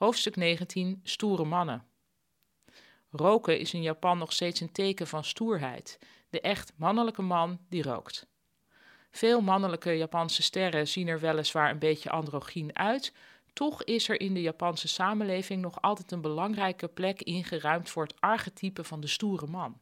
Hoofdstuk 19: Stoere mannen. Roken is in Japan nog steeds een teken van stoerheid. De echt mannelijke man die rookt. Veel mannelijke Japanse sterren zien er weliswaar een beetje androgyn uit, toch is er in de Japanse samenleving nog altijd een belangrijke plek ingeruimd voor het archetype van de stoere man.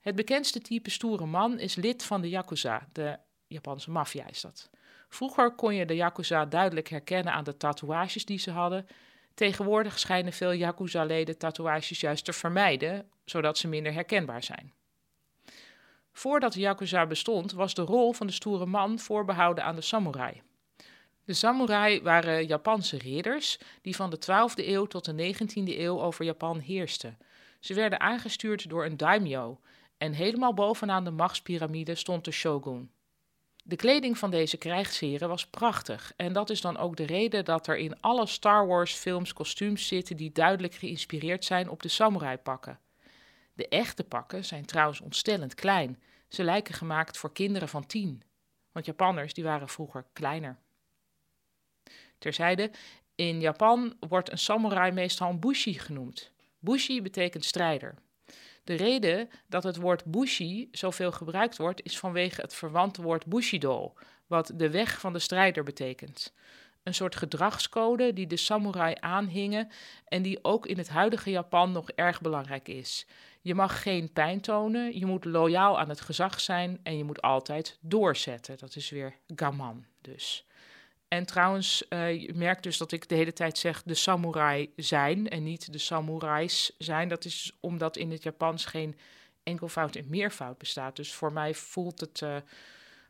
Het bekendste type stoere man is lid van de Yakuza, de Japanse maffia is dat. Vroeger kon je de Yakuza duidelijk herkennen aan de tatoeages die ze hadden. Tegenwoordig schijnen veel Yakuza-leden tatoeages juist te vermijden, zodat ze minder herkenbaar zijn. Voordat de Yakuza bestond, was de rol van de stoere man voorbehouden aan de samurai. De samurai waren Japanse ridders die van de 12e eeuw tot de 19e eeuw over Japan heersten. Ze werden aangestuurd door een daimyo en helemaal bovenaan de machtspyramide stond de shogun. De kleding van deze krijgsheren was prachtig en dat is dan ook de reden dat er in alle Star Wars films kostuums zitten die duidelijk geïnspireerd zijn op de samurai pakken. De echte pakken zijn trouwens ontstellend klein. Ze lijken gemaakt voor kinderen van tien. Want Japanners die waren vroeger kleiner. Terzijde, in Japan wordt een samurai meestal een bushi genoemd. Bushi betekent strijder. De reden dat het woord bushi zoveel gebruikt wordt, is vanwege het verwante woord bushido, wat de weg van de strijder betekent. Een soort gedragscode die de samurai aanhingen en die ook in het huidige Japan nog erg belangrijk is. Je mag geen pijn tonen, je moet loyaal aan het gezag zijn en je moet altijd doorzetten. Dat is weer gaman dus. En trouwens, uh, je merkt dus dat ik de hele tijd zeg de samurai zijn en niet de samurais zijn. Dat is omdat in het Japans geen enkelvoud en meervoud bestaat. Dus voor mij voelt het uh,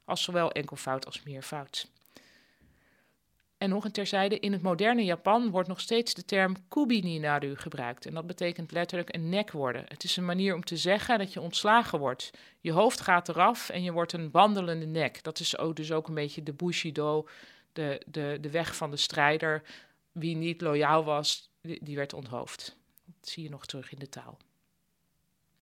als zowel enkelvoud als meervoud. En nog een terzijde, in het moderne Japan wordt nog steeds de term kubini naru gebruikt. En dat betekent letterlijk een nek worden. Het is een manier om te zeggen dat je ontslagen wordt. Je hoofd gaat eraf en je wordt een wandelende nek. Dat is ook dus ook een beetje de bushido, de, de, de weg van de strijder. Wie niet loyaal was, die, die werd onthoofd. Dat zie je nog terug in de taal.